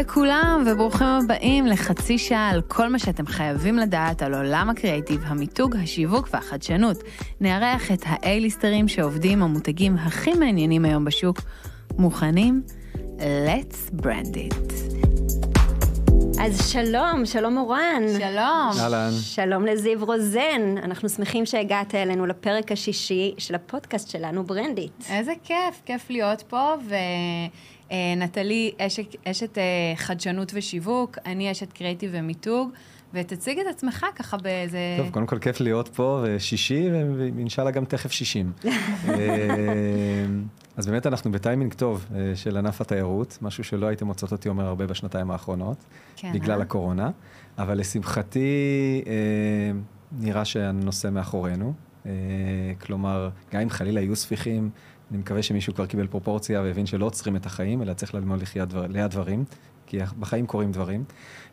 לכולם, וברוכים הבאים לחצי שעה על כל מה שאתם חייבים לדעת על עולם הקריאיטיב, המיתוג, השיווק והחדשנות. נארח את האייליסטרים שעובדים המותגים הכי מעניינים היום בשוק. מוכנים? Let's brand it. אז שלום, שלום מורן. שלום. אהלן. שלום לזיו רוזן. אנחנו שמחים שהגעת אלינו לפרק השישי של הפודקאסט שלנו, ברנדיט. איזה כיף, כיף להיות פה, ונטלי אשת, אשת אה, חדשנות ושיווק, אני אשת קריאיטיב ומיתוג, ותציג את עצמך ככה באיזה... טוב, קודם כל כיף להיות פה, ושישי, ואינשאללה גם תכף שישים. אה, אז באמת אנחנו בטיימינג טוב אה, של ענף התיירות, משהו שלא הייתם מוצאות אותי אומר הרבה בשנתיים האחרונות, כן, בגלל אה? הקורונה, אבל לשמחתי אה, נראה שהנושא מאחורינו. אה, כלומר, גם אם חלילה יהיו ספיחים, אני מקווה שמישהו כבר קיבל פרופורציה והבין שלא עוצרים את החיים, אלא צריך ללמוד לחיות דבר, ליד דברים, כי בחיים קורים דברים.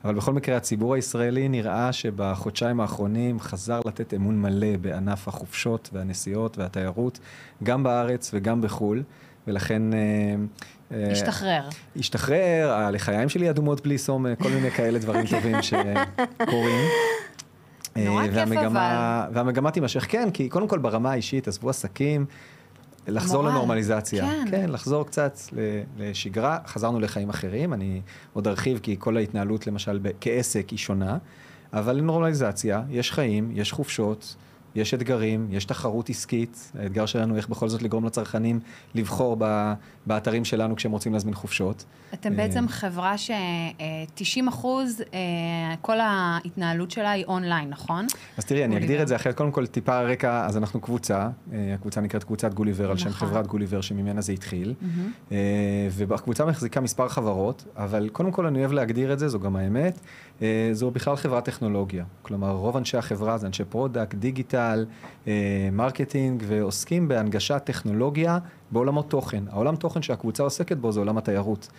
אבל בכל מקרה, הציבור הישראלי נראה שבחודשיים האחרונים חזר לתת אמון מלא בענף החופשות והנסיעות והתיירות, גם בארץ וגם בחו"ל, ולכן... אה, אה, השתחרר. השתחרר, הלחיים שלי אדומות בלי סום, כל מיני כאלה דברים טובים שקורים. נורא אה, כיף והמגמה, והמגמה תימשך, כן, כי קודם כל ברמה האישית, עזבו עסקים, לחזור המורל, לנורמליזציה. כן. כן, לחזור קצת לשגרה, חזרנו לחיים אחרים, אני עוד ארחיב, כי כל ההתנהלות למשל ב- כעסק היא שונה, אבל נורמליזציה, יש חיים, יש חופשות. יש אתגרים, יש תחרות עסקית, האתגר שלנו איך בכל זאת לגרום לצרכנים לבחור ב- באתרים שלנו כשהם רוצים להזמין חופשות. אתם אה, בעצם חברה ש-90 אחוז, אה, כל ההתנהלות שלה היא אונליין, נכון? אז תראי, אני. אגדיר את זה אחרת. קודם כל, טיפה רקע, אז אנחנו קבוצה, אה, הקבוצה נקראת קבוצת גוליבר, על שם נכון. חברת גוליבר שממנה זה התחיל. ובקבוצה מחזיקה מספר חברות, אבל קודם כל אני אוהב להגדיר את זה, זו גם האמת, זו בכלל חברת טכנולוגיה. כלומר, רוב אנשי החברה זה אנשי product, digital, אה, marketing, ועוסקים בהנגשת טכנולוגיה בעולמות תוכן. העולם תוכן שהקבוצה עוסקת בו זה עולם התיירות.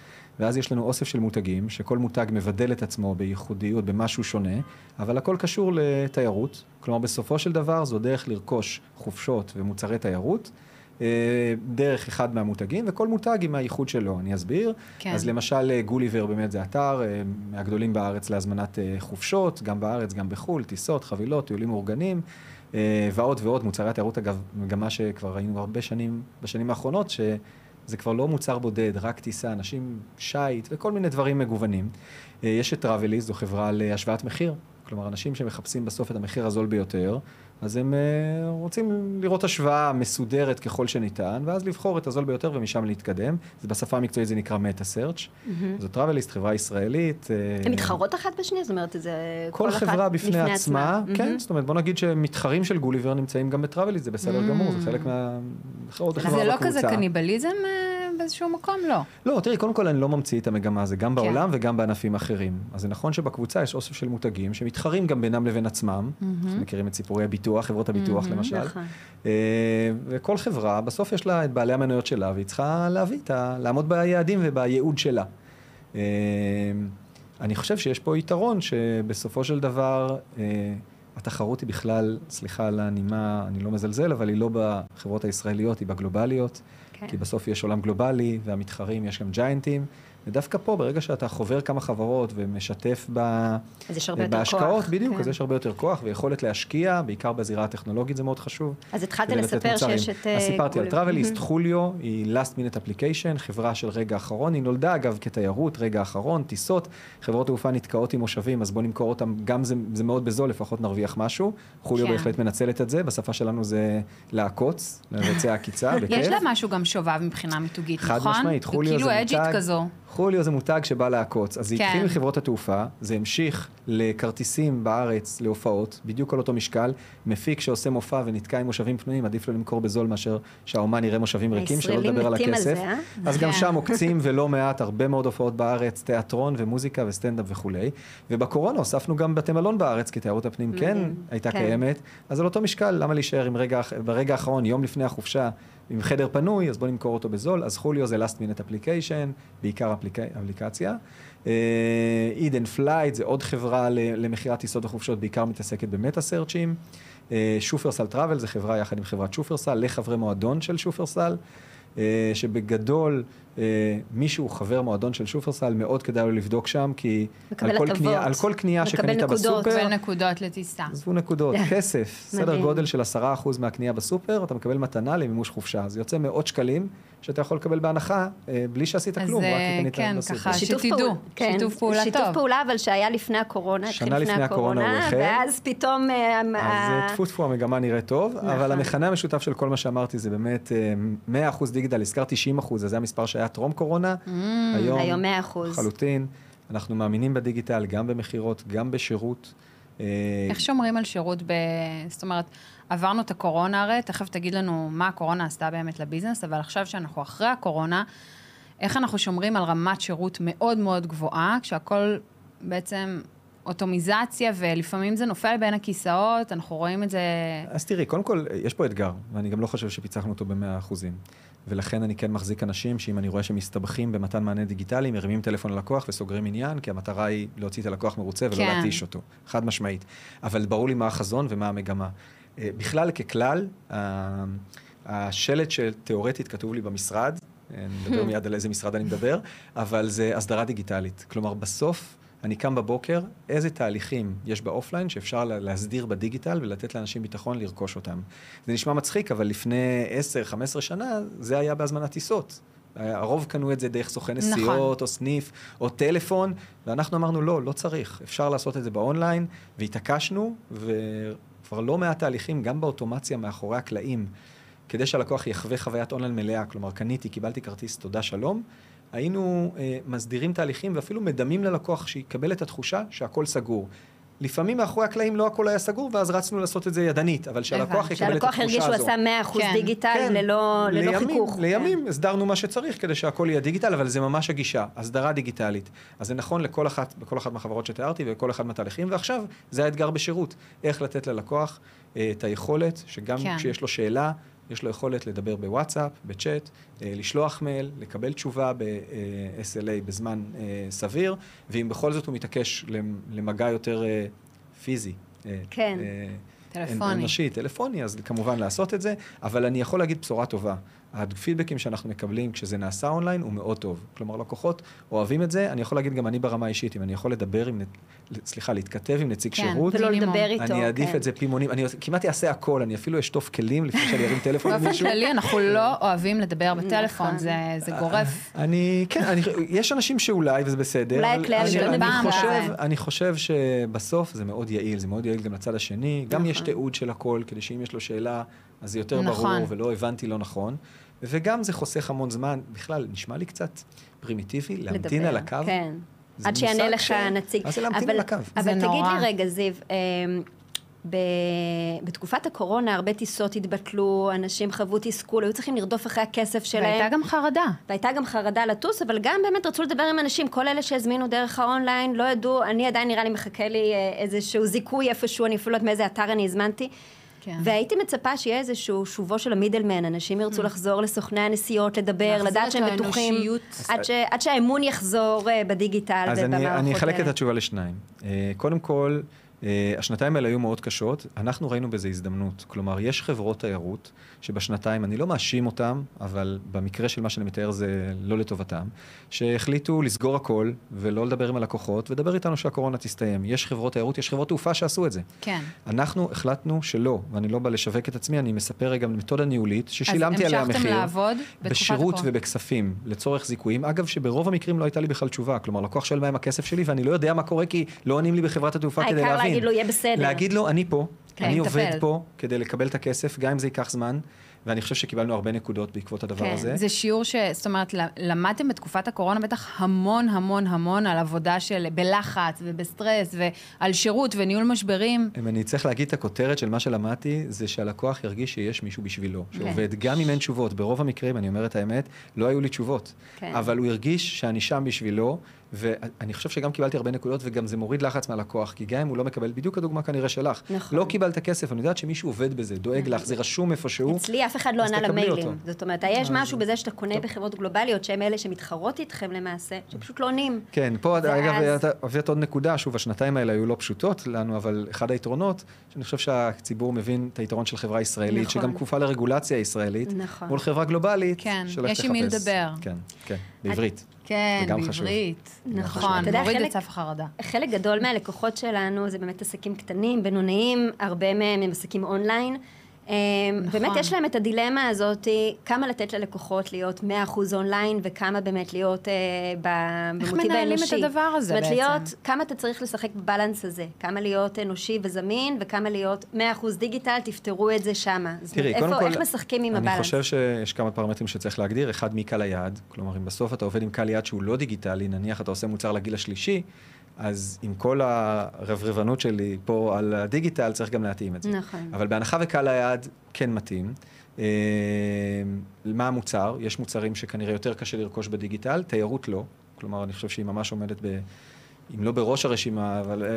ואז יש לנו אוסף של מותגים, שכל מותג מבדל את עצמו בייחודיות, במשהו שונה, אבל הכל קשור לתיירות. כלומר, בסופו של דבר זו דרך לרכוש חופשות ומוצרי תיירות. אה, דרך אחד מהמותגים, וכל מותג עם הייחוד שלו, אני אסביר. כן. אז למשל אה, גוליבר באמת זה אתר אה, מהגדולים בארץ להזמנת אה, חופשות, גם בארץ, גם בחו"ל, טיסות, חבילות, טיולים מאורגנים, אה, ועוד ועוד. מוצרי התיירות, אגב, מגמה שכבר ראינו הרבה שנים, בשנים האחרונות, שזה כבר לא מוצר בודד, רק טיסה, אנשים שיט וכל מיני דברים מגוונים. אה, יש את טראבליסט, זו חברה להשוואת מחיר. כלומר, אנשים שמחפשים בסוף את המחיר הזול ביותר, אז הם uh, רוצים לראות השוואה מסודרת ככל שניתן, ואז לבחור את הזול ביותר ומשם להתקדם. זה בשפה המקצועית זה נקרא מטה סרצ'. זו טראבליסט, חברה ישראלית. אה, הן מתחרות אחת בשנייה? זאת אומרת, זה... כל אחת חברה בפני עצמה, מהמם. כן, זאת אומרת, בוא נגיד שמתחרים של גוליבר נמצאים גם בטראבליסט, זה בסדר גמור, זה חלק מה... זה לא בקבוצה. כזה קניבליזם אה, באיזשהו מקום? לא. לא, תראי, קודם כל אני לא ממציא את המגמה, זה גם כן. בעולם וגם בענפים אחרים. אז זה נכון שבקבוצה יש אוסף של מותגים שמתחרים גם בינם לבין עצמם. אנחנו מכירים את סיפורי הביטוח, חברות הביטוח למשל. נכון. וכל חברה, בסוף יש לה את בעלי המניות שלה, והיא צריכה להביא את ה... לעמוד ביעדים ובייעוד שלה. אה, אני חושב שיש פה יתרון שבסופו של דבר אה, התחרות היא בכלל, סליחה על הנימה, אני לא מזלזל, אבל היא לא בחברות הישראליות, היא בגלובליות. כן. כי בסוף יש עולם גלובלי, והמתחרים, יש גם ג'יינטים, ודווקא פה, ברגע שאתה חובר כמה חברות ומשתף ב... אז יש הרבה יותר בהשקעות, כוח. בדיוק, כן. אז יש הרבה יותר כוח ויכולת להשקיע, בעיקר בזירה הטכנולוגית זה מאוד חשוב. אז התחלת לספר. שיש את... אה, אז סיפרתי על. טראבליסט, חוליו, היא last minute application, חברה של רגע אחרון, היא נולדה אגב כתיירות, רגע אחרון, טיסות, חברות תעופה נתקעות עם מושבים, אז בואו נמכור אותם, גם זה, זה מאוד בזול, לפחות נרוויח משהו. חוליו כן. בהחלט מנצלת את זה, בשפה שלנו זה לעקוץ, לבצע עקיצה, בכיף. יש לה משהו גם שובב מבחינה מיתוגית, חד נכון? משמעית, חוליו זה מותג. חוליו זה מותג שבא לעקוץ. אז זה כן. התחיל מחברות התעופה, זה המשיך לכרטיסים בארץ, להופעות, בדיוק על אותו משקל. מפיק שעושה מופע ונתקע עם מושבים פנויים, עדיף לו למכור בזול מאשר שהאומן יראה מושבים ריקים, שלא לדבר על מתים על הכסף. זה, אה? אז גם כן. שם עוקצים ולא מעט, הרבה מאוד הופעות בארץ, תיאטרון ומוזיקה וסטנדאפ וכולי. ובקורונה הוספנו גם בתי מלון בארץ, כי תיירות הפנים כן מדהים. הייתה כן. קיימת. אז על אותו משקל, למה להישאר עם רגע, ברגע האחרון, יום לפני החופשה, עם חדר פנוי, אז בוא נמכור אותו בזול. אז חוליו זה last minute application, בעיקר אפליק... אפליקציה. איד אנד פלייט זה עוד חברה למכירת טיסות וחופשות, בעיקר מתעסקת ב meta search ים. שופרסל טראבל זה חברה יחד עם חברת שופרסל, לחברי מועדון של שופרסל. אה, שבגדול אה, מישהו חבר מועדון של שופרסל, מאוד כדאי לו לבדוק שם, כי מקבל על כל. קנייה, על כל קנייה מקבל שקנית נקודות. בסופר, קיבל נקודות לטיסה. עזבו נקודות, כסף, סדר. גודל של 10% מהקנייה בסופר, אתה מקבל מתנה למימוש חופשה. זה יוצא מאות שקלים שאתה יכול לקבל בהנחה, אה, בלי שעשית אז, כלום, רק אה, כי קנית כן, בסופר. ככה, שיתוף שתדעו, פעולה- כן, שיתוף פעולה שיתוף טוב. פעולה, אבל שהיה לפני הקורונה, התחיל שנה לפני הקורונה הוא החל. ואז פתאום... אה, אז טפו טפו המגמה נראית טוב, נכון. אבל המכנה המשותף של כל מה שאמרתי זה באמת אה, 100% דיגיטל, הזכרתי 90%, אז זה המספר שהיה טרום קורונה, Mm, היום היום 100%. לחלוטין, אנחנו מאמינים בדיגיטל, גם במכירות, גם בשירות. איך שומרים על שירות ב... זאת אומרת, עברנו את הקורונה הרי, תכף תגיד לנו מה הקורונה עשתה באמת לביזנס, אבל עכשיו שאנחנו אחרי הקורונה, איך אנחנו שומרים על רמת שירות מאוד מאוד גבוהה, כשהכול בעצם אוטומיזציה, ולפעמים זה נופל בין הכיסאות, אנחנו רואים את זה... אז תראי, קודם כל, יש פה אתגר, ואני גם לא חושב שפיצחנו אותו במאה אחוזים. ולכן אני כן מחזיק אנשים שאם אני רואה שהם מסתבכים במתן מענה דיגיטלי, מרימים טלפון ללקוח וסוגרים עניין, כי המטרה היא להוציא את הלקוח מרוצה ולא כן. להתיש אותו, חד משמעית. אבל ברור לי מה החזון ומה המגמה. אה, בכלל, ככלל, השלט שתיאורטית כתוב לי במשרד, אה, אני מדבר מיד על איזה משרד אני מדבר, אבל זה הסדרה דיגיטלית. כלומר, בסוף אני קם בבוקר, איזה תהליכים יש באופליין שאפשר לה- להסדיר בדיגיטל ולתת לאנשים ביטחון לרכוש אותם. זה נשמע מצחיק, אבל לפני 10-15 שנה זה היה בהזמנת טיסות. הרוב קנו את זה דרך סוכן נכון. נסיעות, או סניף, או טלפון, ואנחנו אמרנו, לא, לא צריך. אפשר לעשות את זה באונליין, והתעקשנו, וכבר לא מעט תהליכים, גם באוטומציה מאחורי הקלעים, כדי שהלקוח יחווה חוויית אונליין מלאה, כלומר, קניתי, קיבלתי כרטיס, תודה, שלום. היינו אה, מסדירים תהליכים ואפילו מדמים ללקוח שיקבל את התחושה שהכל סגור. לפעמים מאחורי הקלעים לא הכל היה סגור, ואז רצנו לעשות את זה ידנית, אבל שהלקוח. יקבל את שהלקוח התחושה הזו. הרגיש שהוא עשה 100% כן. דיגיטל כן, ללא ללא לימים, חיכוך. לימים הסדרנו מה שצריך כדי שהכל יהיה דיגיטל, אבל זה ממש הגישה, הסדרה דיגיטלית. אז זה נכון לכל אחת, בכל אחת מהחברות שתיארתי וכל אחד מהתהליכים, ועכשיו זה האתגר בשירות, איך לתת ללקוח אה, את היכולת, שגם כן. כשיש לו שאלה, יש לו יכולת לדבר בוואטסאפ, בצ'אט, אה, לשלוח מייל, לקבל תשובה ב-SLA בזמן אה, סביר, ואם בכל זאת הוא מתעקש למ- למגע יותר אה, פיזי. אה, כן. אה, טלפוני. אנושי, טלפוני, אז כמובן לעשות את זה, אבל אני יכול להגיד בשורה טובה. הפידבקים שאנחנו מקבלים כשזה נעשה אונליין הוא מאוד טוב. כלומר, לקוחות אוהבים את זה, אני יכול להגיד גם אני ברמה האישית, אם אני יכול לדבר עם, סליחה, להתכתב עם נציג כן. שירות, ולא. לדבר איתו. אני אעדיף כן. את זה פי מונים, אני כמעט אעשה הכל, אני אפילו אשטוף כלים לפני שאני ארים טלפון באופן למישהו. כללי, אנחנו לא אוהבים לדבר בטלפון, נכון. זה זה גורף. אני, כן, אני, יש אנשים שאולי, וזה בסדר. אולי הכלי אני- הראשון אני בפעם חושב, הזה. אני חושב שבסוף זה מאוד יעיל, זה מאוד יעיל גם לצד השני. גם יש נכון. תיעוד של הכל, כדי שאם יש לו שאלה, אז זה יותר נכון. ברור ולא הבנתי לא נכון. וגם זה חוסך המון זמן. בכלל, נשמע לי קצת פרימיטיבי להמתין לדבר, על הקו. כן. עד שיענה לך ש- הנציג. מה זה להמתין אבל- על הקו? אבל תגיד נורא. לי רגע, זיו, אמ, ב... בתקופת הקורונה הרבה טיסות התבטלו, אנשים חוו תסכול, היו צריכים לרדוף אחרי הכסף שלהם. והייתה גם חרדה. והייתה גם חרדה לטוס, אבל גם באמת רצו לדבר עם אנשים, כל אלה שהזמינו דרך האונליין, לא ידעו, אני עדיין נראה לי מחכה לי אה, איזשהו זיכוי איפשהו, אני אפילו לא יודעת מאיזה אתר אני הזמנתי. כן. והייתי מצפה שיהיה איזשהו שובו של המידלמן, אנשים ירצו לחזור לסוכני הנסיעות, לדבר, Mm. לדעת שהם בטוחים. עד, ש, עד שהאמון יחזור אה, בדיגיטל אז אני, ובמערכות אני אחלק את. התשובה לשניים. אה, קודם כל, השנתיים האלה היו מאוד קשות, אנחנו ראינו בזה הזדמנות. כלומר, יש חברות תיירות שבשנתיים, אני לא מאשים אותם, אבל במקרה של מה שאני מתאר זה לא לטובתם, שהחליטו לסגור הכל ולא לדבר עם הלקוחות, ולדבר איתנו שהקורונה תסתיים. יש חברות תיירות, יש חברות תעופה שעשו את זה. כן. אנחנו החלטנו שלא, ואני לא בא לשווק את עצמי, אני מספר רגע מתודה ניהולית, ששילמתי עליה מחיר. אז המשכתם לעבוד בתקופת בשירות הקורונה. ובכספים, לצורך זיכויים. אגב, שברוב המקרים לא הייתה לי בכלל תשובה. כלומר, לקוח שואל מהם הכסף שלי, ואני לא יודע מה קורה, כי לא עונים לי בחברת התעופה כדי להבין. להגיד לו, יהיה בסדר. להגיד לו, אני פה, כן, אני. עובד פה כדי לקבל את הכסף, גם אם זה ייקח זמן, ואני חושב שקיבלנו הרבה נקודות בעקבות הדבר כן, הזה. זה שיעור ש... זאת אומרת, למדתם בתקופת הקורונה בטח המון המון המון על עבודה של... בלחץ ובסטרס ועל שירות וניהול משברים. אם אני צריך להגיד את הכותרת של מה שלמדתי, זה שהלקוח ירגיש שיש מישהו בשבילו, כן. שעובד, גם אם אין תשובות. ברוב המקרים, אני אומר את האמת, לא היו לי תשובות. כן. אבל הוא הרגיש שאני שם בשבילו, ואני חושב שגם קיבלתי הרבה נקודות, וגם זה מוריד לחץ מהלקוח, כי גם אם הוא לא מקבל, בדיוק הדוגמה כנראה שלך, נכון. לא קיבלת כסף, אני יודעת שמישהו עובד בזה, דואג לך, זה רשום איפשהו. אצלי אף אחד לא ענה למיילים. אותו. זאת אומרת, יש אז- משהו בזה שאתה קונה טוב. בחברות גלובליות, שהן אלה שמתחרות איתכם למעשה, שפשוט לא עונים. כן, פה ואז- אגב, אתה הבאת עוד נקודה, שוב, השנתיים האלה היו לא פשוטות לנו, אבל אחד היתרונות, שאני חושב שהציבור מבין את היתרון של חברה ישראלית, נכון. שגם כפופה לרגולציה ישראלית, נכון. מול חברה גלובלית, כן, יש עם מי. לדבר. כן, כן, בעברית. כן. בעברית. נכון. נכון, מוריד חלק- את סף החרדה. חלק גדול מהלקוחות שלנו זה באמת עסקים קטנים, בינוניים, הרבה מהם הם עסקים אונליין. נכון. באמת יש להם את הדילמה הזאת, כמה לתת ללקוחות להיות 100% אונליין, וכמה באמת להיות אה, ב- איך במוטיב מנהלים האנושי. את הדבר הזה זאת אומרת, בעצם? להיות, כמה אתה צריך לשחק בבלנס הזה, כמה להיות אנושי וזמין, וכמה להיות 100% דיגיטל, תפתרו את זה שמה. תראי, אומרת, קודם איפה, כל, איך משחקים עם אני הבלנס? חושב שיש כמה פרמטרים שצריך להגדיר. אחד, מי קהל היעד. כלומר, אם בסוף אתה עובד עם קהל יעד שהוא לא דיגיטלי, נניח אתה עושה מוצר לגיל השלישי, אז עם כל הרברבנות שלי פה על הדיגיטל, צריך גם להתאים את זה. נכון. אבל בהנחה וקהל היעד כן מתאים, אה, מה המוצר? יש מוצרים שכנראה יותר קשה לרכוש בדיגיטל, תיירות לא. כלומר, אני חושב שהיא ממש עומדת ב... אם לא בראש הרשימה, אבל אה,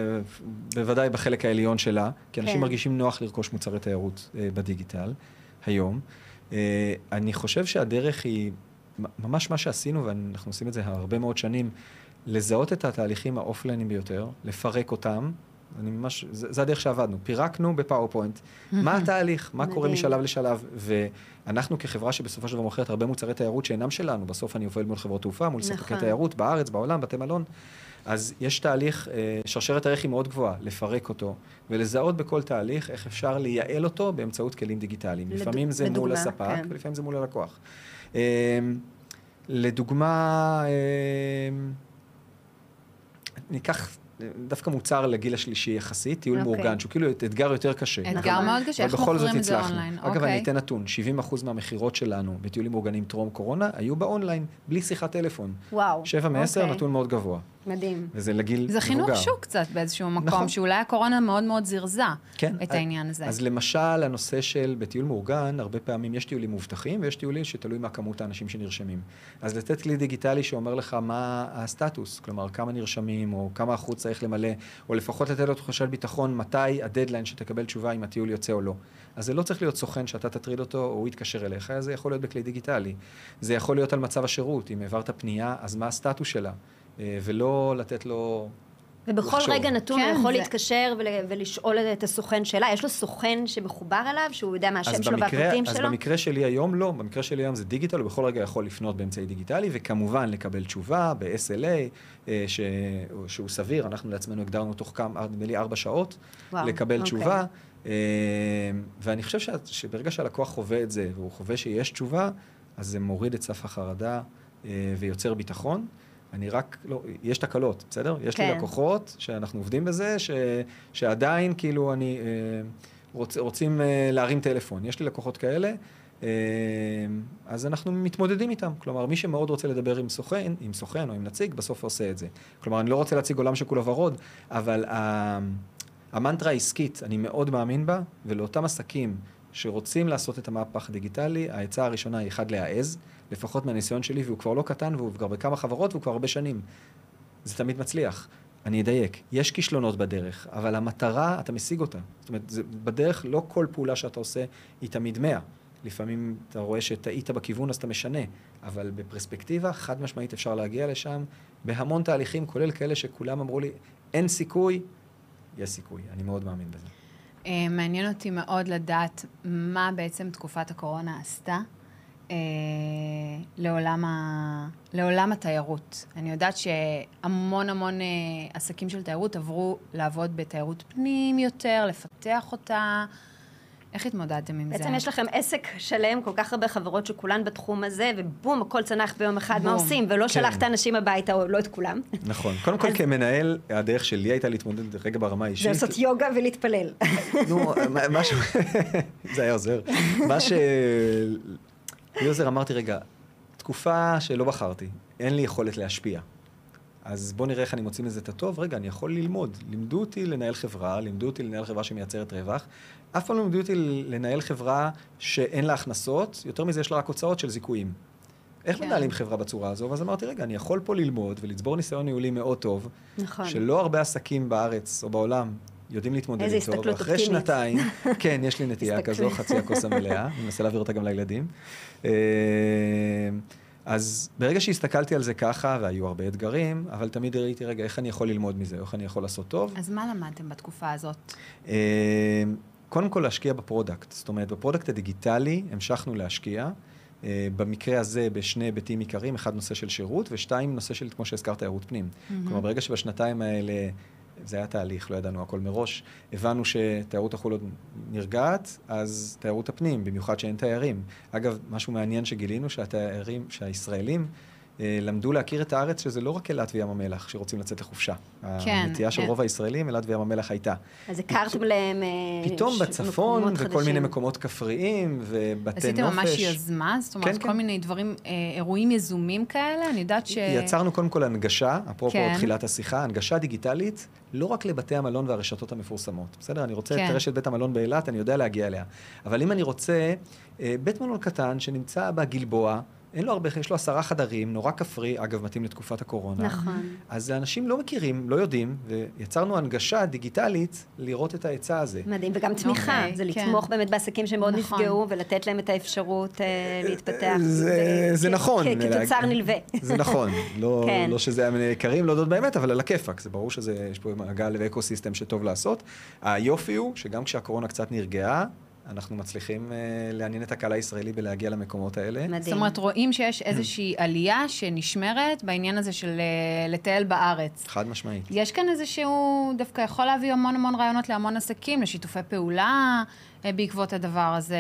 בוודאי בחלק העליון שלה, כי אנשים כן. מרגישים נוח לרכוש מוצרי תיירות אה, בדיגיטל היום. אה, אני חושב שהדרך היא ממש מה שעשינו, ואנחנו עושים את זה הרבה מאוד שנים, לזהות את התהליכים האופלייניים ביותר, לפרק אותם. אני ממש, זה, זה הדרך שעבדנו. פירקנו ב PowerPoint, מה התהליך, מה קורה. משלב לשלב, ואנחנו כחברה שבסופו של דבר מוכרת הרבה מוצרי תיירות שאינם שלנו, בסוף אני עובד מול חברות תעופה, מול ספקי נכון. תיירות בארץ, בעולם, בתי מלון, אז יש תהליך, אה, שרשרת הערך היא מאוד גבוהה, לפרק אותו, ולזהות בכל תהליך איך אפשר לייעל אותו באמצעות כלים דיגיטליים. לד- לפעמים זה מול לדוגמה, הספק, כן. ולפעמים זה מול הלקוח. אה, לדוגמה, אה, ניקח דווקא מוצר לגיל השלישי יחסית, טיול אוקיי. מאורגן, שהוא כאילו אתגר יותר קשה. אתגר נכון. מאוד קשה, איך מוכרים את זה. אונליין? אגב, אוקיי. אני אתן נתון, 70% מהמכירות שלנו בטיולים מאורגנים טרום קורונה היו באונליין, בלי שיחת טלפון. וואו. 7 מ-10, אוקיי. נתון מאוד גבוה. מדהים. וזה לגיל מבוגר. זה חינוך שוק קצת באיזשהו מקום, נכון. שאולי הקורונה מאוד מאוד זירזה כן. את העניין הזה. אז למשל, הנושא של בטיול מאורגן, הרבה פעמים יש טיולים מאובטחים ויש טיולים שתלוי מה כמות האנשים שנרשמים. אז לתת כלי דיגיטלי שאומר לך מה הסטטוס, כלומר, כמה נרשמים, או כמה אחוז צריך למלא, או לפחות לתת לו תחושת ביטחון מתי הדדליין שתקבל תשובה אם הטיול יוצא או לא. אז זה לא צריך להיות סוכן שאתה תטריד אותו, או הוא יתקשר אליך, זה יכול להיות בכלי דיגיטלי. זה יכול להיות על מצב השירות, אם העברת פנייה, אז מה הסטטוס שלה, ולא לתת לו... ובכל לחשוב. רגע נתון כן, הוא יכול זה- להתקשר ול, ולשאול את הסוכן שאלה. יש לו סוכן שמחובר אליו, שהוא יודע מה השם אז שלו והפרטים אז שלו? במקרה שלי היום לא, במקרה שלי היום זה דיגיטל, הוא בכל רגע יכול לפנות באמצעי דיגיטלי, וכמובן לקבל תשובה ב-SLA, אה, ש... שהוא סביר, אנחנו לעצמנו הגדרנו תוך כמה, נדמה לי ארבע שעות, וואו, לקבל אוקיי. תשובה, אה, ואני חושב ש... שברגע שהלקוח חווה את זה, והוא חווה שיש תשובה, אז זה מוריד את סף החרדה אה, ויוצר ביטחון. אני רק, לא, יש תקלות, בסדר? יש לי כן. לקוחות שאנחנו עובדים בזה, ש, שעדיין כאילו אני, אה, רוצ, רוצים אה, להרים טלפון. יש לי לקוחות כאלה, אה, אז אנחנו מתמודדים איתם. כלומר, מי שמאוד רוצה לדבר עם סוכן, עם סוכן או עם נציג, בסוף עושה את זה. כלומר, אני לא רוצה להציג עולם שכולו ורוד, אבל ה, המנטרה העסקית, אני מאוד מאמין בה, ולאותם עסקים שרוצים לעשות את המהפך הדיגיטלי, העצה הראשונה היא אחד להעז, לפחות מהניסיון שלי, והוא כבר לא קטן, והוא כבר בכמה חברות, והוא כבר הרבה שנים. זה תמיד מצליח. אני אדייק, יש כישלונות בדרך, אבל המטרה, אתה משיג אותה. זאת אומרת, זה, בדרך לא כל פעולה שאתה עושה היא תמיד מאה. לפעמים אתה רואה שטעית בכיוון, אז אתה משנה. אבל בפרספקטיבה, חד משמעית אפשר להגיע לשם, בהמון תהליכים, כולל כאלה שכולם אמרו לי, אין סיכוי, יש סיכוי. אני מאוד מאמין בזה. אה, מעניין אותי מאוד לדעת מה בעצם תקופת הקורונה עשתה אה, לעולם, ה... לעולם התיירות. אני יודעת שהמון המון אה, עסקים של תיירות עברו לעבוד בתיירות פנים יותר, לפתח אותה. איך התמודדתם עם זה? בעצם יש לכם עסק שלם, כל כך הרבה חברות שכולן בתחום הזה, ובום, הכל צנח ביום אחד, מה בום. עושים? ולא כן. שלחת אנשים הביתה, או לא את כולם. נכון. קודם כל, כמנהל, הדרך שלי הייתה להתמודד רגע ברמה זה האישית. לעשות יוגה ולהתפלל. נו, מה- משהו, זה היה עוזר. מה ש... לי עוזר, אמרתי, רגע, תקופה שלא בחרתי, אין לי יכולת להשפיע. אז בוא נראה איך אני מוציא מזה את הטוב. רגע, אני יכול ללמוד. לימדו אותי לנהל חברה, לימדו אותי לנהל חברה שמייצרת רווח. אף פעם לא לימדו אותי לנהל חברה שאין לה הכנסות, יותר מזה יש לה רק הוצאות של זיכויים. איך כן. מנהלים חברה בצורה הזו? ואז אמרתי, רגע, אני יכול פה ללמוד ולצבור ניסיון ניהולי מאוד טוב, נכון. שלא הרבה עסקים בארץ או בעולם יודעים להתמודד איזה איתו. הסתכלות ואחרי אופטימית. שנתיים, כן, יש לי נטייה הסתכלות. כזו, חצי הכוס המלאה, אני מנסה להעביר אותה גם לילדים. אז ברגע שהסתכלתי על זה ככה, והיו הרבה אתגרים, אבל תמיד ראיתי, רגע, איך אני יכול ללמוד מזה, איך אני יכול לעשות טוב. אז מה למדתם בתקופה הזאת? אה, קודם כל להשקיע ב product, זאת אומרת, ב product הדיגיטלי המשכנו להשקיע. אה, במקרה הזה בשני היבטים עיקריים, אחד נושא של שירות, ושתיים נושא של, כמו שהזכרת, תיירות פנים. כלומר, ברגע שבשנתיים האלה, זה היה תהליך, לא ידענו הכל מראש, הבנו שתיירות החו"ל עוד נרגעת, אז תיירות הפנים, במיוחד שאין תיירים. אגב, משהו מעניין שגילינו, שהתיירים, שהישראלים, למדו להכיר את הארץ, שזה לא רק אילת וים המלח שרוצים לצאת לחופשה. כן, הנטייה של כן. רוב הישראלים, אילת וים המלח הייתה. אז הכרתם להם... אה, פתאום ש- בצפון, וכל מיני חדשים. מקומות כפריים, ובתי נופש. עשיתם ממש יוזמה? זאת אומרת, כן, כל כן. מיני דברים, אה, אירועים יזומים כאלה? אני יודעת ש... יצרנו קודם כל הנגשה, אפרופו כן. תחילת השיחה, הנגשה דיגיטלית, לא רק לבתי המלון והרשתות המפורסמות. בסדר? אני רוצה כן. את רשת בית המלון באילת, אני יודע להגיע אליה. אבל אם אני רוצה אה, בית מלון קטן שנמצא בגלבוע, אין לו הרבה, יש לו עשרה חדרים, נורא כפרי, אגב, מתאים לתקופת הקורונה. נכון. אז אנשים לא מכירים, לא יודעים, ויצרנו הנגשה דיגיטלית לראות את ההיצע הזה. מדהים, וגם תמיכה, אוקיי, זה כן. לתמוך באמת בעסקים שמאוד נכון. נפגעו, ולתת להם את האפשרות אה, להתפתח. זה, ו- זה כ- נכון. כ- כתוצר נלווה. זה נכון. לא, כן. לא שזה היה יקרים להודות באמת, אבל על הכיפאק. זה ברור שיש פה מעגל ואקו שטוב לעשות. היופי הוא שגם כשהקורונה קצת נרגעה, אנחנו מצליחים אה, לעניין את הקהל הישראלי בלהגיע למקומות האלה. זאת מדהים. אומרת, רואים שיש איזושהי עלייה שנשמרת בעניין הזה של אה, לטייל בארץ. חד משמעית. יש כאן איזשהו, דווקא יכול להביא המון המון רעיונות להמון עסקים, לשיתופי פעולה בעקבות הדבר הזה,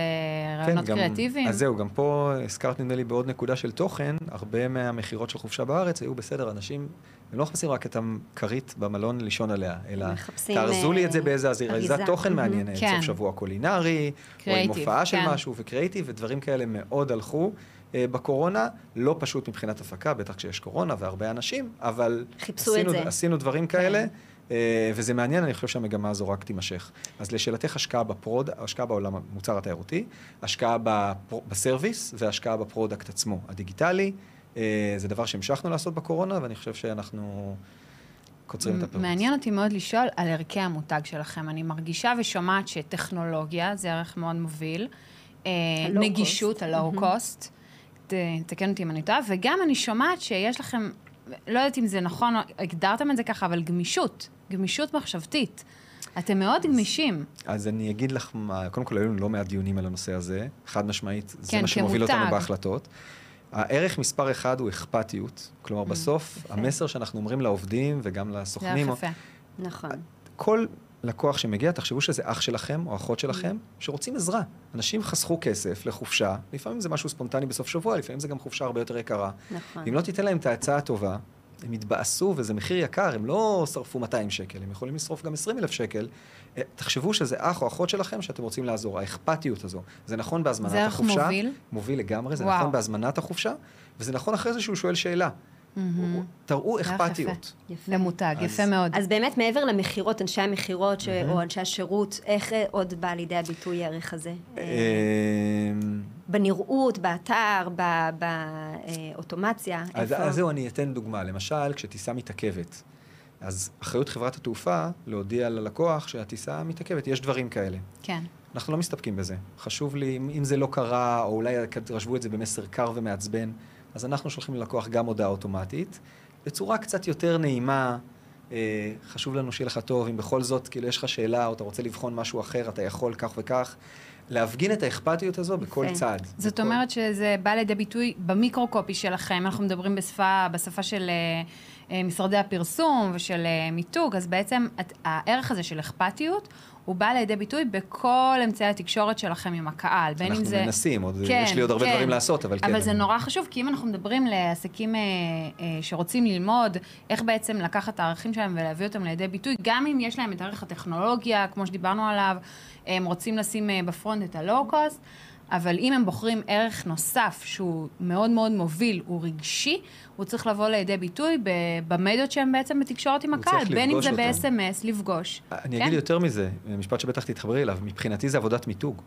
רעיונות כן, גם- קריאטיביים. אז זהו, גם פה הזכרת נדמה לי בעוד נקודה של תוכן, הרבה מהמכירות של חופשה בארץ היו בסדר, אנשים, הם לא מחפשים רק את הכרית במלון לישון עליה, אלא מחפשים, תארזו לי אה, את זה באיזה אזירה, אריזה. איזה תוכן. מעניין, כן. סוף שבוע קולינרי, או עם הופעה של כן. משהו, וקריאיטיב, ודברים כאלה מאוד הלכו. אה, בקורונה, לא פשוט מבחינת הפקה, בטח כשיש קורונה והרבה אנשים, אבל חיפשו את עשינו, זה. עשינו דברים כאלה, כן. אה, וזה מעניין, אני חושב שהמגמה הזו רק תימשך. אז לשאלתך, השקעה ב prod, השקעה בעולם המוצר התיירותי, השקעה בפר, ב service והשקעה ב product עצמו, הדיגיטלי. אה, זה דבר שהמשכנו לעשות בקורונה, ואני חושב שאנחנו קוצרים את הפירוט. מעניין אותי מאוד לשאול על ערכי המותג שלכם. אני מרגישה ושומעת שטכנולוגיה זה ערך מאוד מוביל. אה, נגישות, cost. הלואו-קוסט. תקן אותי אם אני טועה. וגם אני שומעת שיש לכם, לא יודעת אם זה נכון, הגדרתם את זה ככה, אבל גמישות. גמישות מחשבתית. אתם מאוד גמישים. אז אני אגיד לך מה, קודם כל היו לנו לא מעט דיונים על הנושא הזה, חד משמעית, זה כן, מה שמוביל כמותג. אותנו בהחלטות. הערך מספר אחד הוא אכפתיות, כלומר בסוף יפה. המסר שאנחנו אומרים לעובדים וגם Mm, זה לסוכנים, ערך יפה. נכון. כל לקוח שמגיע, תחשבו שזה אח שלכם או אחות שלכם, שרוצים עזרה. אנשים חסכו כסף לחופשה, לפעמים זה משהו ספונטני בסוף שבוע, לפעמים זה גם חופשה הרבה יותר יקרה. נכון. אם לא תיתן להם את העצה הטובה, הם יתבאסו וזה מחיר יקר, הם לא שרפו 200 שקל, הם יכולים לשרוף גם 20 אלף שקל. אה, תחשבו שזה אח או אחות שלכם שאתם רוצים לעזור, האכפתיות הזו. זה נכון בהזמנת זה החופשה. מוביל? מוביל לגמרי, זה וואו. נכון בהזמנת החופשה, וזה נכון אחרי זה שהוא שואל שאלה. תראו אכפתיות. יפה. למותג, אז- יפה מאוד. אז באמת, מעבר למכירות, אנשי המכירות ש- או אנשי השירות, איך אה, עוד בא לידי הביטוי הערך הזה? אה, אמ, בנראות, באתר, ב- באוטומציה, אז, איפה? אז זהו, אני אתן דוגמה. למשל, כשטיסה מתעכבת, אז אחריות חברת התעופה להודיע ללקוח שהטיסה מתעכבת. יש דברים כאלה. כן. אנחנו לא מסתפקים בזה. חשוב לי, אם, אם זה לא קרה, או אולי רשבו את זה במסר קר ומעצבן, אז אנחנו שולחים ללקוח גם הודעה אוטומטית, בצורה קצת יותר נעימה. אה, חשוב לנו שיהיה לך טוב, אם בכל זאת, כאילו, יש לך שאלה, או אתה רוצה לבחון משהו אחר, אתה יכול כך וכך. להפגין את האכפתיות הזו בכל. צעד. זאת בכל- אומרת שזה בא לידי ביטוי במיקרו-קופי שלכם, אנחנו מדברים בשפה, בשפה של אה, משרדי הפרסום ושל אה, מיתוג, אז בעצם את, הערך הזה של אכפתיות, הוא בא לידי ביטוי בכל אמצעי התקשורת שלכם עם הקהל, בין אם אנחנו זה... מנסים, עוד כן, יש לי עוד הרבה כן. דברים לעשות, אבל כן. אבל זה נורא חשוב, כי אם אנחנו מדברים לעסקים אה, אה, שרוצים ללמוד איך בעצם לקחת את הערכים שלהם ולהביא אותם לידי ביטוי, גם אם יש להם את ערך הטכנולוגיה, כמו שדיברנו עליו, הם רוצים לשים אה, בפרונט את הלואו-קוסט, אבל אם הם בוחרים ערך נוסף שהוא מאוד מאוד מוביל, הוא רגשי, הוא צריך לבוא לידי ביטוי במדיות שהם בעצם בתקשורת עם הקהל, בין אם זה. ב-SMS, לפגוש. אני כן? אגיד יותר מזה, משפט שבטח תתחברי אליו, מבחינתי זה עבודת מיתוג.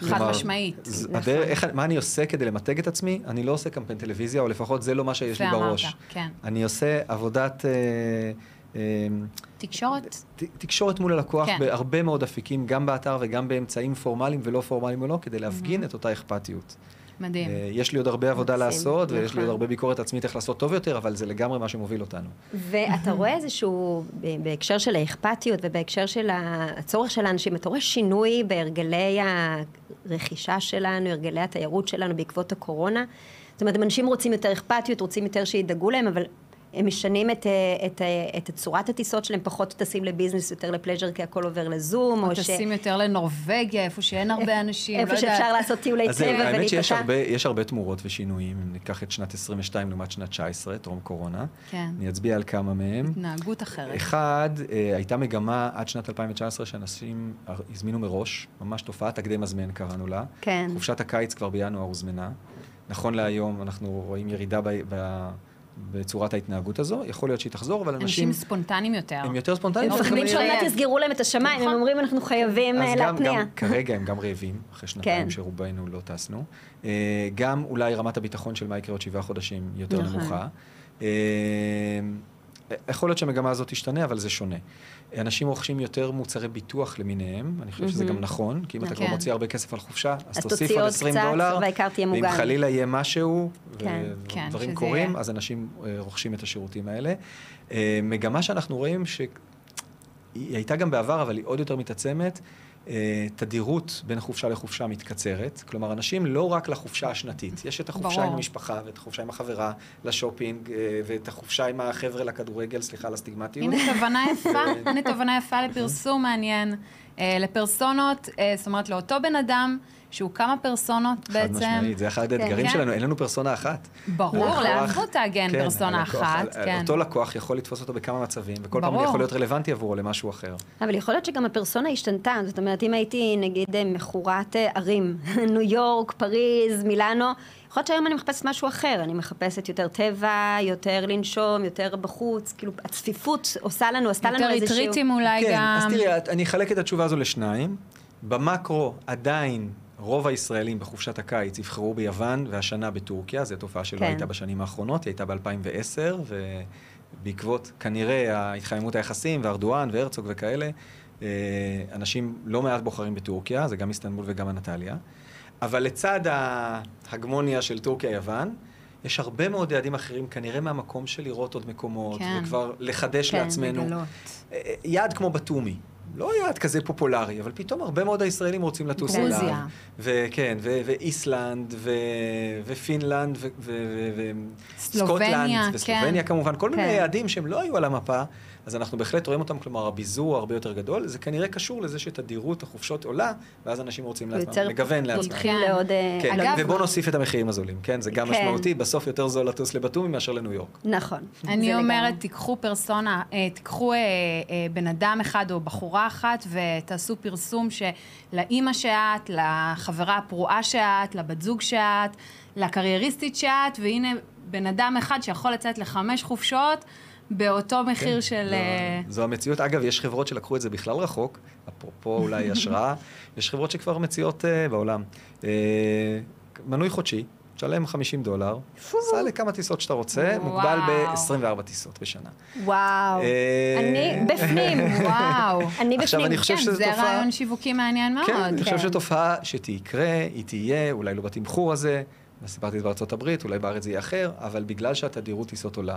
חד כלומר, משמעית. נכון. הדרך- איך- מה אני עושה כדי למתג את עצמי? אני לא עושה קמפיין טלוויזיה, או לפחות זה לא מה שיש לי בראש. כן. אני עושה עבודת אה, תקשורת? ת, תקשורת מול הלקוח כן. בהרבה מאוד אפיקים, גם באתר וגם באמצעים פורמליים ולא פורמליים או לא, כדי להפגין את אותה אכפתיות. מדהים. אה, יש לי עוד הרבה עבודה מקסים, לעשות, ויש לי נכון. עוד הרבה ביקורת עצמית איך לעשות טוב יותר, אבל זה לגמרי מה שמוביל אותנו. ואתה רואה איזשהו, בהקשר של האכפתיות ובהקשר של הצורך של האנשים, אתה רואה שינוי בהרגלי הרכישה שלנו, הרגלי התיירות שלנו בעקבות הקורונה? זאת אומרת, אנשים רוצים יותר אכפתיות, רוצים יותר שידאגו להם, אבל הם משנים את, אה, את, אה, את צורת הטיסות שלהם, פחות טסים לביזנס, יותר לפלז'ר, כי הכל עובר לזום, או או ש... טסים יותר לנורבגיה, איפה שאין הרבה אנשים, לא איפה יודעת. שאפשר לעשות טיולי אז זהו, טבע האמת שיש ולהיפתח. הרבה, יש הרבה תמורות ושינויים, אם ניקח את שנת 22 לעומת שנת 19, טרום קורונה. כן. אני אצביע על כמה מהם. התנהגות אחרת. אחד, אה, הייתה מגמה עד שנת 2019 שאנשים הזמינו מראש, ממש תופעת הקדם הזמן קראנו לה. כן. חופשת הקיץ כבר בינואר הוזמנה. נכון להיום אנחנו רואים ירידה ב, ב, בצורת ההתנהגות הזו, יכול להיות שהיא תחזור, אבל אנשים אנשים, ספונטניים יותר. הם יותר ספונטניים. הם מפחדים שעוד. מעט יסגרו להם את השמיים, הם נכון. אומרים אנחנו חייבים אה, אז גם, להתניע. גם כרגע הם גם רעבים, אחרי שנתיים כן. שרובנו לא טסנו. אה, גם אולי רמת הביטחון של מה יקרה עוד שבעה חודשים יותר נכון. נמוכה. אה, יכול להיות שהמגמה הזאת תשתנה, אבל זה שונה. אנשים רוכשים יותר מוצרי ביטוח למיניהם, אני חושב שזה. גם נכון, כי אם אתה כבר כן. מוציא הרבה כסף על חופשה, אז תוסיף עוד עוד 20 קצת, דולר, ואם. חלילה יהיה משהו, כן. כן, ודברים שזה קורים. אז אנשים אה, רוכשים את השירותים האלה. אה, מגמה שאנחנו רואים ש... היא הייתה גם בעבר, אבל היא עוד יותר מתעצמת. אה, תדירות בין חופשה לחופשה מתקצרת. כלומר, אנשים לא רק לחופשה השנתית, יש את החופשה ברור. עם המשפחה, ואת החופשה עם החברה, לשופינג, אה, ואת החופשה עם החבר'ה לכדורגל, סליחה על הסטיגמטיות. הנה תובנה יפה, הנה תובנה יפה לפרסום מעניין. אה, לפרסונות, אה, זאת אומרת לאותו בן אדם שהוא כמה פרסונות חד בעצם. משמעית, זה אחד האתגרים כן. שלנו, אין לנו פרסונה אחת. ברור, לאבו תאגן כן, פרסונה הלקוח- אחת, ה- כן. אותו לקוח יכול לתפוס אותו בכמה מצבים, וכל פעם ברור. הוא יכול להיות רלוונטי עבורו למשהו אחר. אבל יכול להיות שגם הפרסונה השתנתה, זאת אומרת, אם הייתי נגיד אה, מכורת אה, ערים, ניו יורק, פריז, מילאנו, יכול להיות שהיום אני מחפשת משהו אחר, אני מחפשת יותר טבע, יותר לנשום, יותר בחוץ, כאילו הצפיפות עושה לנו, עשתה לנו יותר איזשהו... ריטריטים אולי כן, גם. אז תראי, אני אחלק את התשובה הזו לשניים. במקרו, עדיין רוב הישראלים בחופשת הקיץ יבחרו ביוון, והשנה בטורקיה, זו תופעה שלא כן. הייתה בשנים האחרונות, היא הייתה ב-2010, ובעקבות כנראה ההתחממות היחסים, וארדואן והרצוג וכאלה, אה, אנשים לא מעט בוחרים בטורקיה, זה גם איסטנבול וגם אנטליה. אבל לצד ההגמוניה של טורקיה-יוון, יש הרבה מאוד יעדים אחרים, כנראה מהמקום של לראות עוד מקומות, כן. וכבר לחדש כן, לעצמנו. לגלות. אה, יעד כמו בתומי. לא יעד כזה פופולרי, אבל פתאום הרבה מאוד הישראלים רוצים לטוס אליו. גרוזיה. וכן, ואיסלנד, ו- ופינלנד, ו- ו- וסקוטלנד, וסלובניה כן. כמובן, כל מיני כן. יעדים שהם לא היו על המפה, אז אנחנו בהחלט רואים אותם, כלומר הביזור הרבה יותר גדול, זה כנראה קשור לזה שתדירות החופשות עולה, ואז אנשים רוצים לעצמם, לגוון לעצמם. הולכים כן. לעוד... אה, כן, אגב- ובוא נוסיף את המחירים הזולים, כן? זה גם כן. משמעותי, בסוף יותר זול לטוס לבתומי מאשר לניו יורק. נכון. אני אומרת, לגמרי. תיקחו פרסונה, אה, תיקחו אה, אה, בן אדם אחד או בחורה אחת ותעשו פרסום שלאימא שאת, לחברה הפרועה שאת, לבת זוג שאת, לקרייריסטית שאת, והנה בן אדם אחד שיכול לצאת לחמש חופשות באותו מחיר כן, של... זו- אה, זו המציאות. אגב, יש חברות שלקחו את זה בכלל רחוק, אפרופו אולי השראה, יש חברות שכבר מציעות uh, בעולם. Uh, מנוי חודשי, תשלם 50 דולר, סע לכמה טיסות שאתה רוצה. מוגבל ב-24 טיסות בשנה. וואו. אני בפנים. וואו. אני בפנים. כן, זה. רעיון שיווקי מעניין מאוד. כן, אני חושב כן. שתופעה שתקרה, היא תהיה, אולי לא בתמחור הזה, סיפרתי את זה בארצות הברית, אולי בארץ זה יהיה אחר, אבל בגלל שהתדירות טיסות עולה.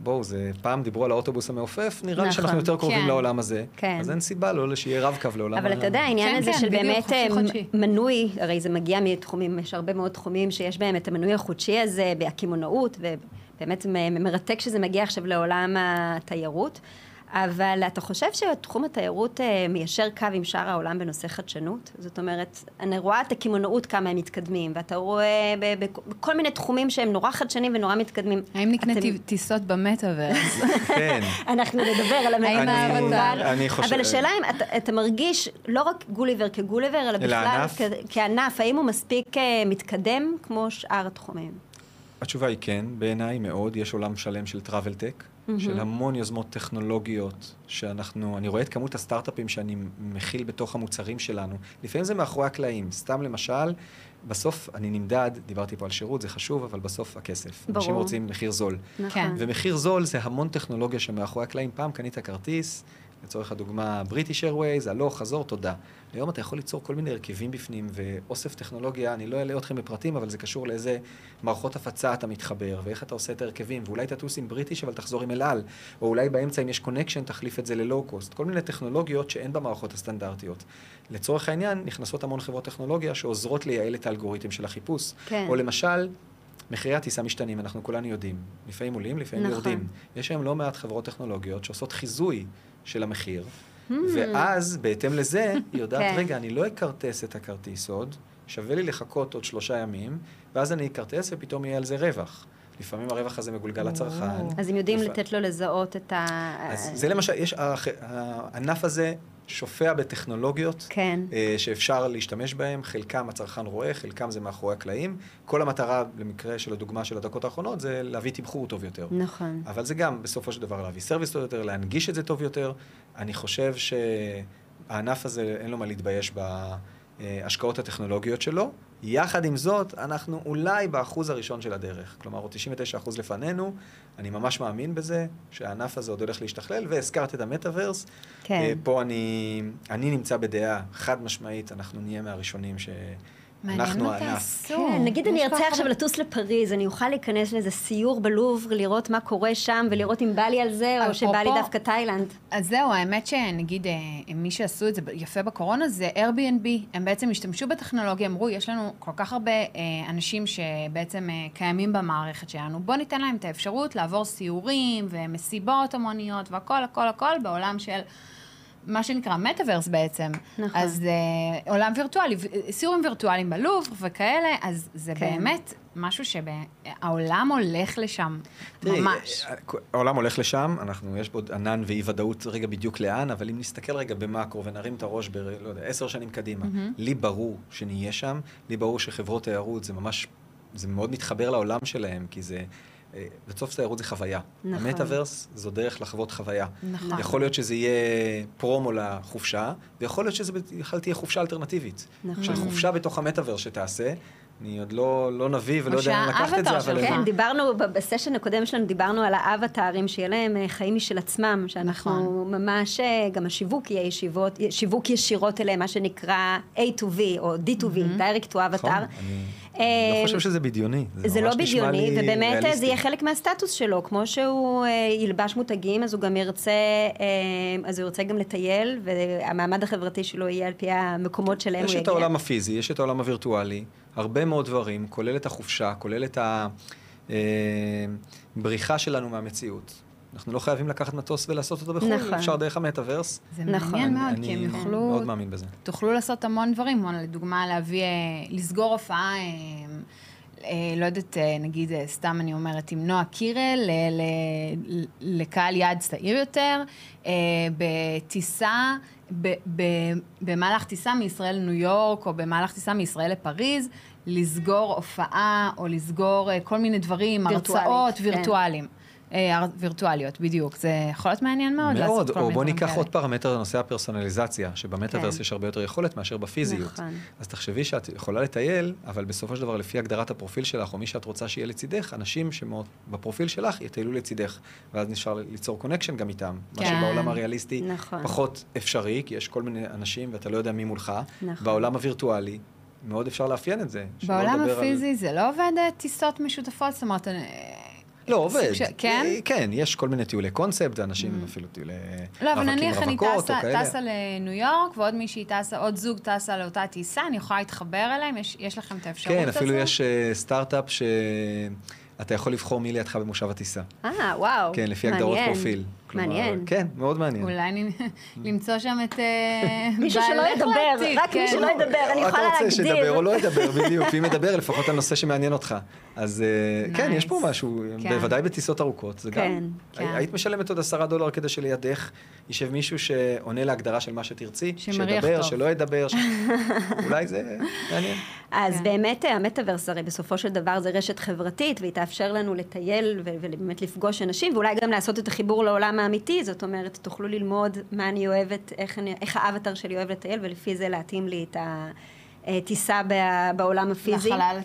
בואו, זה, פעם דיברו על האוטובוס המעופף, נראה לי נכון, שאנחנו יותר קרובים כן. לעולם הזה. כן. אז אין סיבה לא שיהיה רב-קו לעולם אבל אתה יודע, העניין כן, הזה כן, של בדיוק, באמת חופשי אה, חודשי. מנוי, הרי זה מגיע מתחומים, יש הרבה מאוד תחומים שיש בהם את המנוי החודשי הזה, בהקימונאות, ובאמת מ- מרתק שזה מגיע עכשיו לעולם התיירות. אבל אתה חושב שתחום התיירות אה, מיישר קו עם שאר העולם בנושא חדשנות? זאת אומרת, אני רואה את הקמעונאות כמה הם מתקדמים, ואתה רואה בכל מיני תחומים שהם נורא חדשניים ונורא מתקדמים. האם נקנה אתם- טיסות במטאוורס? כן. אנחנו נדבר על המדינה אני- חושב- אבל השאלה אם אתה, אתה מרגיש לא רק גוליבר כגוליבר, אלא בכלל כענף, האם הוא מספיק אה, מתקדם כמו שאר התחומים? התשובה היא כן, בעיניי מאוד. יש עולם שלם של טראבל טק, של המון יוזמות טכנולוגיות, שאנחנו, אני רואה את כמות הסטארט-אפים שאני מכיל בתוך המוצרים שלנו. לפעמים זה מאחורי הקלעים. סתם למשל, בסוף אני נמדד, דיברתי פה על שירות, זה חשוב, אבל בסוף הכסף. ברור. אנשים רוצים מחיר זול. נכון. כן. ומחיר זול זה המון טכנולוגיה שמאחורי הקלעים. פעם קנית כרטיס, לצורך הדוגמה בריטיש איירווייז, הלוך, חזור, תודה. היום אתה יכול ליצור כל מיני הרכבים בפנים ואוסף טכנולוגיה, אני לא אעלה אתכם בפרטים, אבל זה קשור לאיזה מערכות הפצה אתה מתחבר, ואיך אתה עושה את ההרכבים, ואולי תטוס עם בריטיש אבל תחזור עם אל על, או אולי באמצע אם יש connection תחליף את זה ללואו-קוסט. כל מיני טכנולוגיות שאין במערכות הסטנדרטיות. לצורך העניין, נכנסות המון חברות טכנולוגיה שעוזרות לייעל את האלגוריתם של החיפוש. כן. או למשל, מחירי הטיסה משתנים, אנחנו כולנו יודעים. לפעמים עולים, לפעמים נכון. יורדים. יש היום לא מעט חברות טכנולוגיות שעושות חיזוי של המחיר, Hmm. ואז, בהתאם לזה, היא יודעת, כן. רגע, אני לא אכרטס את הכרטיס עוד, שווה לי לחכות עוד שלושה ימים, ואז אני אכרטס ופתאום יהיה על זה רווח. לפעמים הרווח הזה מגולגל לצרכן. אז הם יודעים לפ- לתת לו לזהות את ה... אז זה למשל, יש, הענף הזה שופע בטכנולוגיות. כן. אה, שאפשר להשתמש בהם, חלקם הצרכן רואה, חלקם זה מאחורי הקלעים. כל המטרה, במקרה של הדוגמה של הדקות האחרונות, זה להביא תמחור טוב יותר. נכון. אבל זה גם בסופו של דבר להביא סרוויס טוב יותר, להנגיש את זה טוב יותר. אני חושב שהענף הזה, אין לו מה להתבייש בהשקעות הטכנולוגיות שלו. יחד עם זאת, אנחנו אולי באחוז הראשון של הדרך. כלומר, עוד 99% לפנינו, אני ממש מאמין בזה, שהענף הזה עוד הולך להשתכלל, והזכרת את המטאוורס. כן. אה, פה אני, אני נמצא בדעה חד משמעית, אנחנו נהיה מהראשונים ש... אנחנו מה הענף. כן, נגיד אני ארצה עכשיו לטוס לפריז, אני אוכל להיכנס לאיזה סיור בלובר, לראות מה קורה שם, ולראות אם בא לי על זה, או שבא לי דווקא תאילנד. אז זהו, האמת שנגיד, אה, מי שעשו את זה יפה בקורונה זה Airbnb. הם בעצם השתמשו בטכנולוגיה, אמרו, יש לנו כל כך הרבה אה, אנשים שבעצם אה, קיימים במערכת שלנו, בואו ניתן להם את האפשרות לעבור סיורים ומסיבות המוניות והכל, הכל, הכל בעולם של... מה שנקרא מטאוורס בעצם. נכון. אז אה, עולם וירטואלי, סיורים וירטואליים בלוב וכאלה, אז זה כן. באמת משהו שהעולם הולך לשם, תראי, ממש. אה, העולם הולך לשם, אנחנו, יש בו ענן ואי ודאות רגע בדיוק לאן, אבל אם נסתכל רגע במאקרו ונרים את הראש ב... לא יודע, עשר שנים קדימה, לי ברור שנהיה שם, לי ברור שחברות תיירות זה ממש, זה מאוד מתחבר לעולם שלהם, כי זה... אה, בסוף תיירות זה חוויה. נכון. המטאוורס זו דרך לחוות חוויה. נכון. יכול להיות שזה יהיה פרומו לחופשה, ויכול להיות שזה בכלל תהיה חופשה אלטרנטיבית. נכון. של חופשה בתוך המטאוורס שתעשה. אני עוד לא, לא נביא ולא יודע לאן לקחת את זה, אבל... כן, דיברנו, ב- בסשן הקודם שלנו דיברנו על האבטארים, שיהיה להם אה, חיים משל עצמם, שאנחנו נכון. ממש, אה, גם השיווק יהיה ישיבות, שיווק ישירות אליהם, מה שנקרא A to V או D to V, direct to נכון, avatar. אני אה, לא חושב שזה בדיוני. זה לא ממש נשמע בדיוני, לי ובאמת אה, זה ריאליסטי. יהיה חלק מהסטטוס שלו, כמו שהוא אה, ילבש מותגים, אז הוא גם ירצה, אה, אז הוא ירצה גם לטייל, והמעמד החברתי שלו יהיה על פי המקומות שלהם הוא יש יגיע. את העולם הפיזי, יש את העולם הווירטואלי, הרבה מאוד דברים, כולל את החופשה, כולל את הבריחה שלנו מהמציאות. אנחנו לא חייבים לקחת מטוס ולעשות אותו בחו"ל, נכון. אפשר דרך המטאוורס. זה נכון. מעניין מאוד, אני כי הם אני יוכלו... מאוד מאמין בזה. תוכלו לעשות המון דברים, כמו לדוגמה להביא, אה, לסגור הופעה, אה, אה, לא יודעת, נגיד, סתם אני אומרת, עם נועה קירל, ל- ל- לקהל יעד צעיר יותר, בטיסה, ב- ב- במהלך טיסה מישראל לניו יורק, או במהלך טיסה מישראל לפריז, לסגור הופעה, או לסגור כל מיני דברים, וירטואלית, הרצאות כן. וירטואליים. אה, הר- וירטואליות, בדיוק. זה יכול להיות מעניין מאוד לעשות מאוד, או בוא ניקח כאלה. עוד פרמטר לנושא הפרסונליזציה, שבמטאוורס כן. יש הרבה יותר יכולת מאשר בפיזיות. נכון. אז תחשבי שאת יכולה לטייל, אבל בסופו של דבר, לפי הגדרת הפרופיל שלך, או מי שאת רוצה שיהיה לצידך, אנשים שבפרופיל שלך יטיילו לצידך, ואז נשאר ליצור connection גם איתם. מה כן. שבעולם הריאליסטי נכון. פחות אפשרי, כי יש כל מיני אנשים ואתה לא יודע מי מולך. נכון. בעולם הווירטואלי, מאוד אפשר לאפיין את זה. בעולם לדבר על- הפיזי זה לא עובד אה, טיסות משותפות? זאת אומרת, אה, לא, עובד. של- כן? אה, כן, יש, כל מיני טיולי קונספט, אנשים אפילו טיולי לא, אבל נניח אני טסה. טסה לניו יורק, ועוד מישהי טסה, עוד זוג טסה לאותה טיסה, אני יכולה להתחבר אליהם? יש, יש לכם את האפשרות כן, הזו? אפילו יש אה, סטארט-אפ שאתה יכול לבחור מי לידך במושב הטיסה. אה, וואו. כן, לפי הגדרות מעניין. פרופיל. מעניין. כן, מאוד מעניין. אולי אני- למצוא שם את אה, מישהו שלא ידבר, רק מי כן. שלא ידבר, אני יכולה אתה רוצה להגדיר. שידבר או לא ידבר, בדיוק. ואם ידבר, לפחות על נושא שמעניין אותך. אז אה, כן. יש פה משהו, כן. בוודאי בטיסות ארוכות. זה כן, גם... כן. היית משלמת עוד עשרה דולר כדי שלידך יישב מישהו שעונה להגדרה של מה שתרצי, שמריח שידבר. שלא ידבר, אולי זה מעניין. אז. באמת המטאוורס הרי בסופו של דבר זה רשת חברתית, והיא תאפשר לנו לטייל ובאמת לפגוש אנשים, ואולי גם לעשות את החיבור לעולם האמיתי, זאת אומרת, תוכלו ללמוד מה אני אוהבת, איך, אני, איך האבטר שלי אוהב לטייל, ולפי זה להתאים לי את הטיסה ב- בעולם הפיזי. לחלל,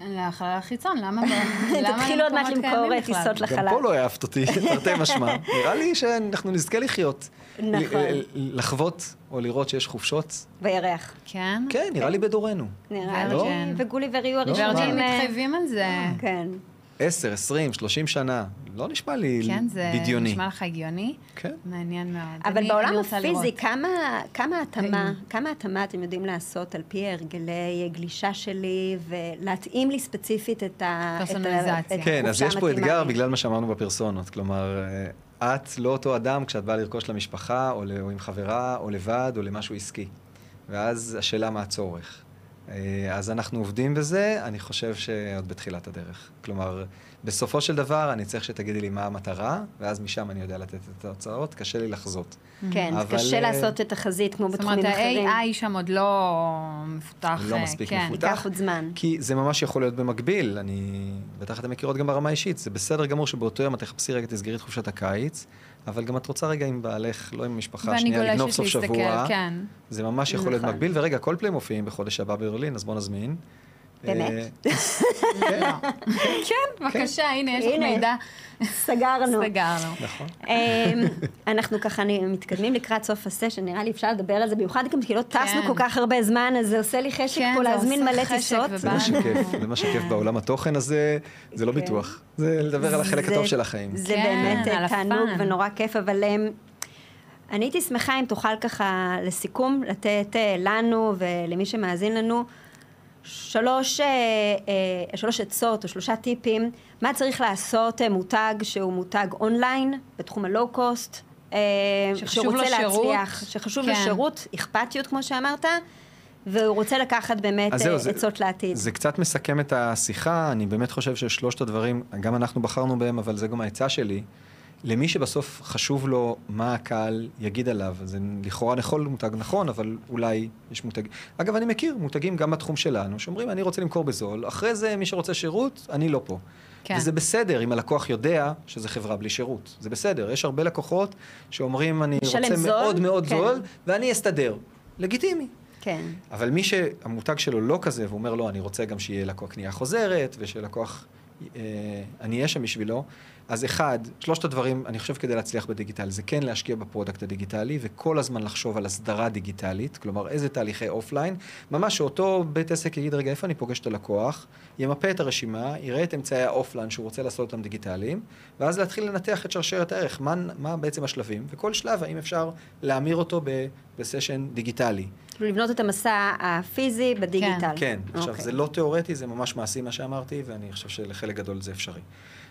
לחלל החיצון, למה למה תתחילו עוד מעט למכור? טיסות לחלל. גם פה לא העפת אותי, תרתי משמע. נראה לי שאנחנו נזכה לחיות. נכון. לחוות או לראות שיש חופשות. בירח. כן? כן, נראה לי בדורנו. נראה לי, ורג'ן. וגולי וריו לא, הראשונים. אה, מתחייבים על זה. כן. 10, 20, 30 שנה. לא נשמע לי כן, זה בדיוני. נשמע לך הגיוני? כן. מעניין מאוד. אבל אני- בעולם אני הפיזי. כמה, כמה התאמה, כמה התאמה אתם יודעים לעשות על פי הרגלי גלישה שלי, ולהתאים לי ספציפית את ה... את ה- פרסונליזציה. את כן, אז יש פה אתגר לי. בגלל מה שאמרנו בפרסונות. כלומר, אה, את לא אותו אדם כשאת באה לרכוש למשפחה, או ל- או עם חברה, או לבד, או למשהו עסקי. ואז השאלה מה הצורך. אה, אז אנחנו עובדים בזה, אני חושב שעוד בתחילת הדרך. כלומר, בסופו של דבר אני צריך שתגידי לי מה המטרה, ואז משם אני יודע לתת את התוצאות, קשה לי לחזות. כן, אבל, קשה אה, לעשות את החזית כמו זאת אומרת, בתחומים אחרים. ה-AI שם עוד לא מפותח. לא אה, מספיק כן. מפותח. ייקח עוד זמן. כי זה ממש יכול להיות במקביל, אני... בטח אתם מכירות גם ברמה האישית, זה בסדר גמור שבאותו יום את תחפשי רגע, תסגרי את חופשת הקיץ, אבל גם את רוצה רגע עם בעלך, לא עם המשפחה, ואני שנייה לגנוב סוף להסתכל, שבוע. כן. זה ממש יכול להיות נכון. מקביל, ורגע, כל פליי מופיעים בחודש הבא ברלין, אז בואו נזמין. באמת? אה, כן, כן, בבקשה, הנה, יש לך. מידע. סגרנו. סגרנו. נכון. אמ, אנחנו ככה מתקדמים לקראת סוף הסשן, נראה לי אפשר לדבר על זה, במיוחד גם כי לא טסנו כל כך הרבה זמן, אז זה עושה לי חשק כן, פה להזמין מלא טיסות. זה מה שכיף, זה מה שכיף בעולם התוכן הזה, זה לא כן. ביטוח. זה לדבר על החלק הטוב של החיים. זה כן, באמת אה, תענוג. ונורא כיף, אבל אמ, אני הייתי שמחה אם תוכל ככה לסיכום לתת אה, לנו ולמי שמאזין לנו שלוש, אה, אה, שלוש עצות או שלושה טיפים, מה צריך לעשות אה, מותג שהוא מותג אונליין בתחום הלואו-קוסט, אה, שחשוב שרוצה לו שירות. להצליח, שחשוב כן. לו שירות, אכפתיות כמו שאמרת, והוא רוצה לקחת באמת זהו, אה, זה- עצות לעתיד. זה קצת מסכם את השיחה, אני באמת חושב ששלושת הדברים, גם אנחנו בחרנו בהם, אבל זה גם העצה שלי. למי שבסוף חשוב לו מה הקהל יגיד עליו, זה לכאורה לכל מותג נכון, אבל אולי יש מותגים. אגב, אני מכיר מותגים גם בתחום שלנו, שאומרים, אני רוצה למכור בזול, אחרי זה מי שרוצה שירות, אני לא פה. כן. וזה בסדר אם הלקוח יודע שזה חברה בלי שירות. זה בסדר. יש הרבה לקוחות שאומרים, אני רוצה זול, מאוד מאוד כן. זול, ואני אסתדר. לגיטימי. כן. אבל מי שהמותג שלו לא כזה, ואומר לו, אני רוצה גם שיהיה לקוח קנייה חוזרת, ושלקוח, אני אהיה שם בשבילו, אז אחד, שלושת הדברים, אני חושב כדי להצליח בדיגיטל, זה כן להשקיע ב product הדיגיטלי, וכל הזמן לחשוב על הסדרה דיגיטלית, כלומר, איזה תהליכי offline, ממש שאותו בית עסק יגיד, רגע, איפה אני פוגש את הלקוח, ימפה את הרשימה, יראה את אמצעי ה offline שהוא רוצה לעשות אותם דיגיטליים, ואז להתחיל לנתח את שרשרת הערך, מה, מה בעצם השלבים, וכל שלב, האם אפשר להמיר אותו ב session דיגיטלי. לבנות את המסע הפיזי בדיגיטל. כן, עכשיו אוקיי. זה לא תיאורטי, זה ממש מעשי מה שאמרתי, ואני חושב שלחלק גדול זה אפשרי.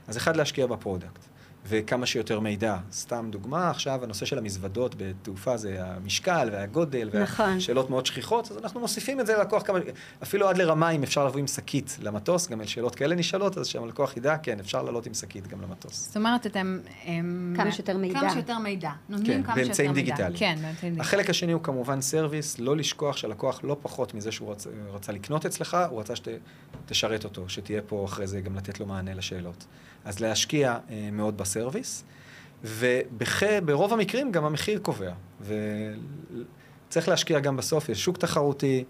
אז אחד, להשקיע ב product, וכמה שיותר מידע. סתם דוגמה, עכשיו הנושא של המזוודות בתעופה זה המשקל והגודל, נכון. והשאלות מאוד שכיחות, אז אנחנו מוסיפים את זה ללקוח כמה, אפילו עד לרמה אם אפשר לבוא עם שקית למטוס, גם שאלות כאלה נשאלות, אז שהלקוח ידע, כן, אפשר לעלות עם שקית גם למטוס. זאת אומרת, אתם... הם- כמה שיותר מידע. כמה שיותר מידע. נותנים כן, כמה שיותר מידע. באמצעים דיגיטליים. כן, באמצעים דיגיטליים. החלק השני הוא כמובן service, לא לשכוח שהלקוח לא פחות מזה שהוא רצ, רצה לקנות אצלך, הוא רצה שתשרת אותו, שתהיה פה אחרי זה גם לתת לו מענה לשאלות. אז להשקיע אה, מאוד ב service, וברוב המקרים גם המחיר קובע. וצריך להשקיע גם בסוף, יש שוק תחרותי,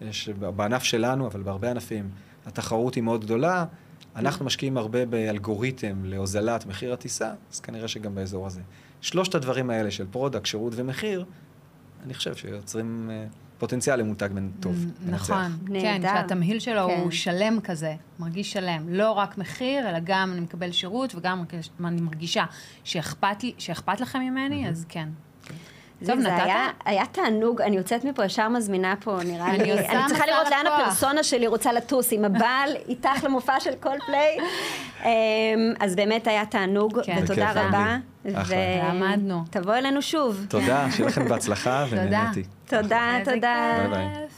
יש בענף שלנו, אבל בהרבה ענפים, התחרות היא מאוד גדולה. אנחנו משקיעים הרבה באלגוריתם להוזלת מחיר הטיסה, אז כנראה שגם באזור הזה. שלושת הדברים האלה של product, שירות ומחיר, אני חושב שיוצרים אה, פוטנציאל למותג בין טוב. נכון, כן. שהתמהיל שלו כן. הוא שלם כזה, מרגיש שלם. לא רק מחיר, אלא גם אני מקבל שירות, וגם אני מרגישה שאכפת לכם ממני, אז כן. טוב, זה נתת? היה, היה תענוג, אני יוצאת מפה ישר מזמינה פה, נראה אני לי, אני צריכה לראות לאן. הפרסונה שלי רוצה לטוס, עם הבעל, איתך למופע של כל פליי. אז באמת היה תענוג, כן. ותודה רבה. היה לי. אחלה. למדנו. תבואי אלינו שוב. תודה, שיהיה לכם בהצלחה, תודה. ונהניתי. תודה, תודה. ביי ביי.